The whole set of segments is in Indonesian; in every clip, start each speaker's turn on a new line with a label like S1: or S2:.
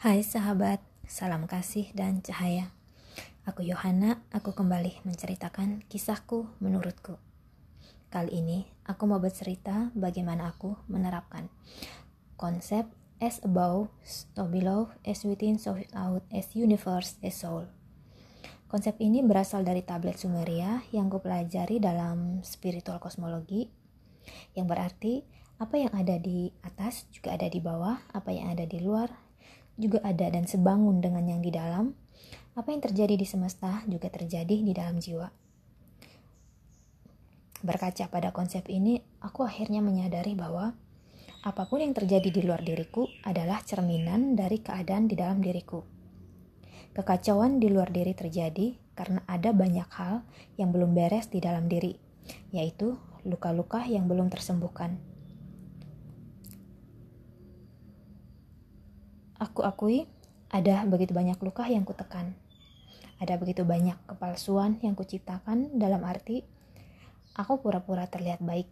S1: Hai sahabat, salam kasih dan cahaya. Aku Yohana, aku kembali menceritakan kisahku menurutku. Kali ini aku mau bercerita bagaimana aku menerapkan konsep as above, so below, as within, so without, as universe, as soul. Konsep ini berasal dari tablet Sumeria yang kupelajari dalam spiritual kosmologi yang berarti apa yang ada di atas juga ada di bawah, apa yang ada di luar juga ada dan sebangun dengan yang di dalam, apa yang terjadi di semesta juga terjadi di dalam jiwa. Berkaca pada konsep ini, aku akhirnya menyadari bahwa apa pun yang terjadi di luar diriku adalah cerminan dari keadaan di dalam diriku. Kekacauan di luar diri terjadi karena ada banyak hal yang belum beres di dalam diri, yaitu luka-luka yang belum tersembuhkan. Aku akui ada begitu banyak luka yang kutekan. Ada begitu banyak kepalsuan yang kuciptakan dalam arti aku pura-pura terlihat baik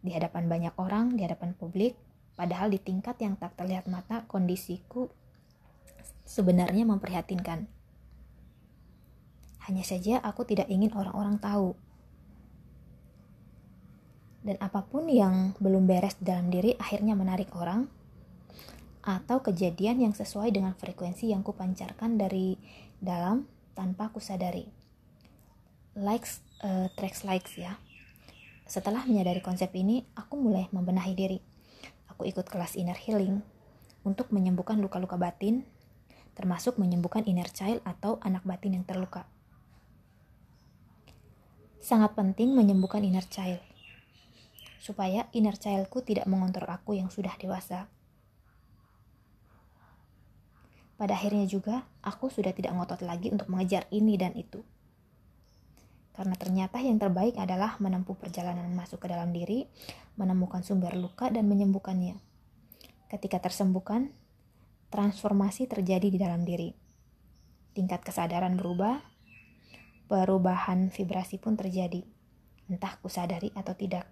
S1: di hadapan banyak orang, di hadapan publik, padahal di tingkat yang tak terlihat mata kondisiku sebenarnya memprihatinkan. Hanya saja aku tidak ingin orang-orang tahu. Dan apa pun yang belum beres dalam diri akhirnya menarik orang atau kejadian yang sesuai dengan frekuensi yang kupancarkan dari dalam tanpa kusadari. Likes, uh, tracks likes ya. Setelah menyadari konsep ini, aku mulai membenahi diri. Aku ikut kelas inner healing untuk menyembuhkan luka-luka batin, termasuk menyembuhkan inner child atau anak batin yang terluka. Sangat penting menyembuhkan inner child, supaya inner childku tidak mengontrol aku yang sudah dewasa pada akhirnya juga, aku sudah tidak ngotot lagi untuk mengejar ini dan itu. Karena ternyata yang terbaik adalah menempuh perjalanan masuk ke dalam diri, menemukan sumber luka dan menyembuhkannya. Ketika tersembuhkan, transformasi terjadi di dalam diri. Tingkat kesadaran berubah, perubahan vibrasi pun terjadi, entah kusadari atau tidak.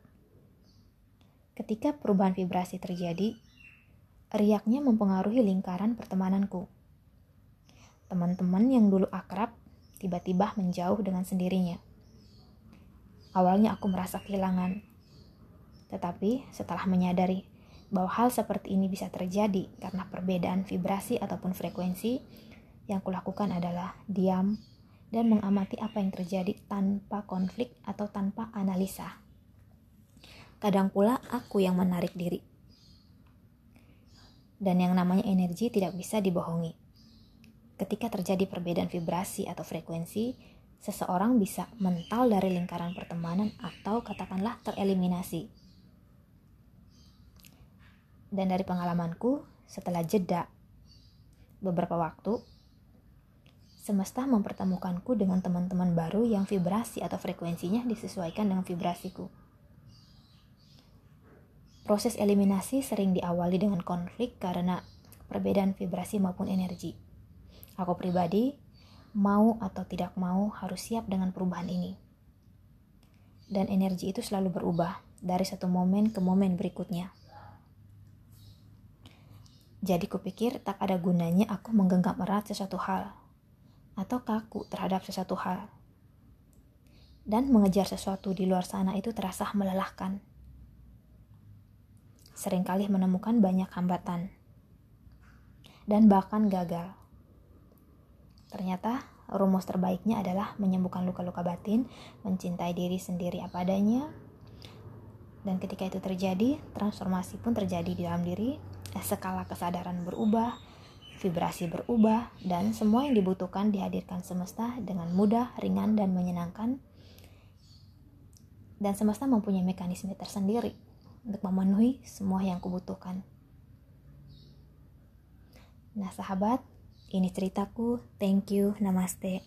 S1: Ketika perubahan vibrasi terjadi, riaknya mempengaruhi lingkaran pertemananku. Teman-teman yang dulu akrab tiba-tiba menjauh dengan sendirinya. Awalnya aku merasa kehilangan, tetapi setelah menyadari bahwa hal seperti ini bisa terjadi karena perbedaan vibrasi ataupun frekuensi, yang kulakukan adalah diam dan mengamati apa yang terjadi tanpa konflik atau tanpa analisa. Kadang pula aku yang menarik diri dan yang namanya energi tidak bisa dibohongi. Ketika terjadi perbedaan vibrasi atau frekuensi, seseorang bisa mental dari lingkaran pertemanan atau katakanlah tereliminasi. Dan dari pengalamanku, setelah jeda beberapa waktu, semesta mempertemukanku dengan teman-teman baru yang vibrasi atau frekuensinya disesuaikan dengan vibrasiku. Proses eliminasi sering diawali dengan konflik karena perbedaan vibrasi maupun energi. Aku pribadi, mau atau tidak mau harus siap dengan perubahan ini. Dan energi itu selalu berubah dari satu momen ke momen berikutnya. Jadi kupikir tak ada gunanya aku menggenggam erat sesuatu hal atau kaku terhadap sesuatu hal. Dan mengejar sesuatu di luar sana itu terasa melelahkan sering kali menemukan banyak hambatan dan bahkan gagal. Ternyata rumus terbaiknya adalah menyembuhkan luka-luka batin, mencintai diri sendiri apa adanya, dan ketika itu terjadi, transformasi pun terjadi di dalam diri, skala kesadaran berubah, vibrasi berubah, dan semua yang dibutuhkan dihadirkan semesta dengan mudah, ringan, dan menyenangkan. Dan semesta mempunyai mekanisme tersendiri untuk memenuhi semua yang kubutuhkan. Nah sahabat, ini ceritaku. Thank you, namaste.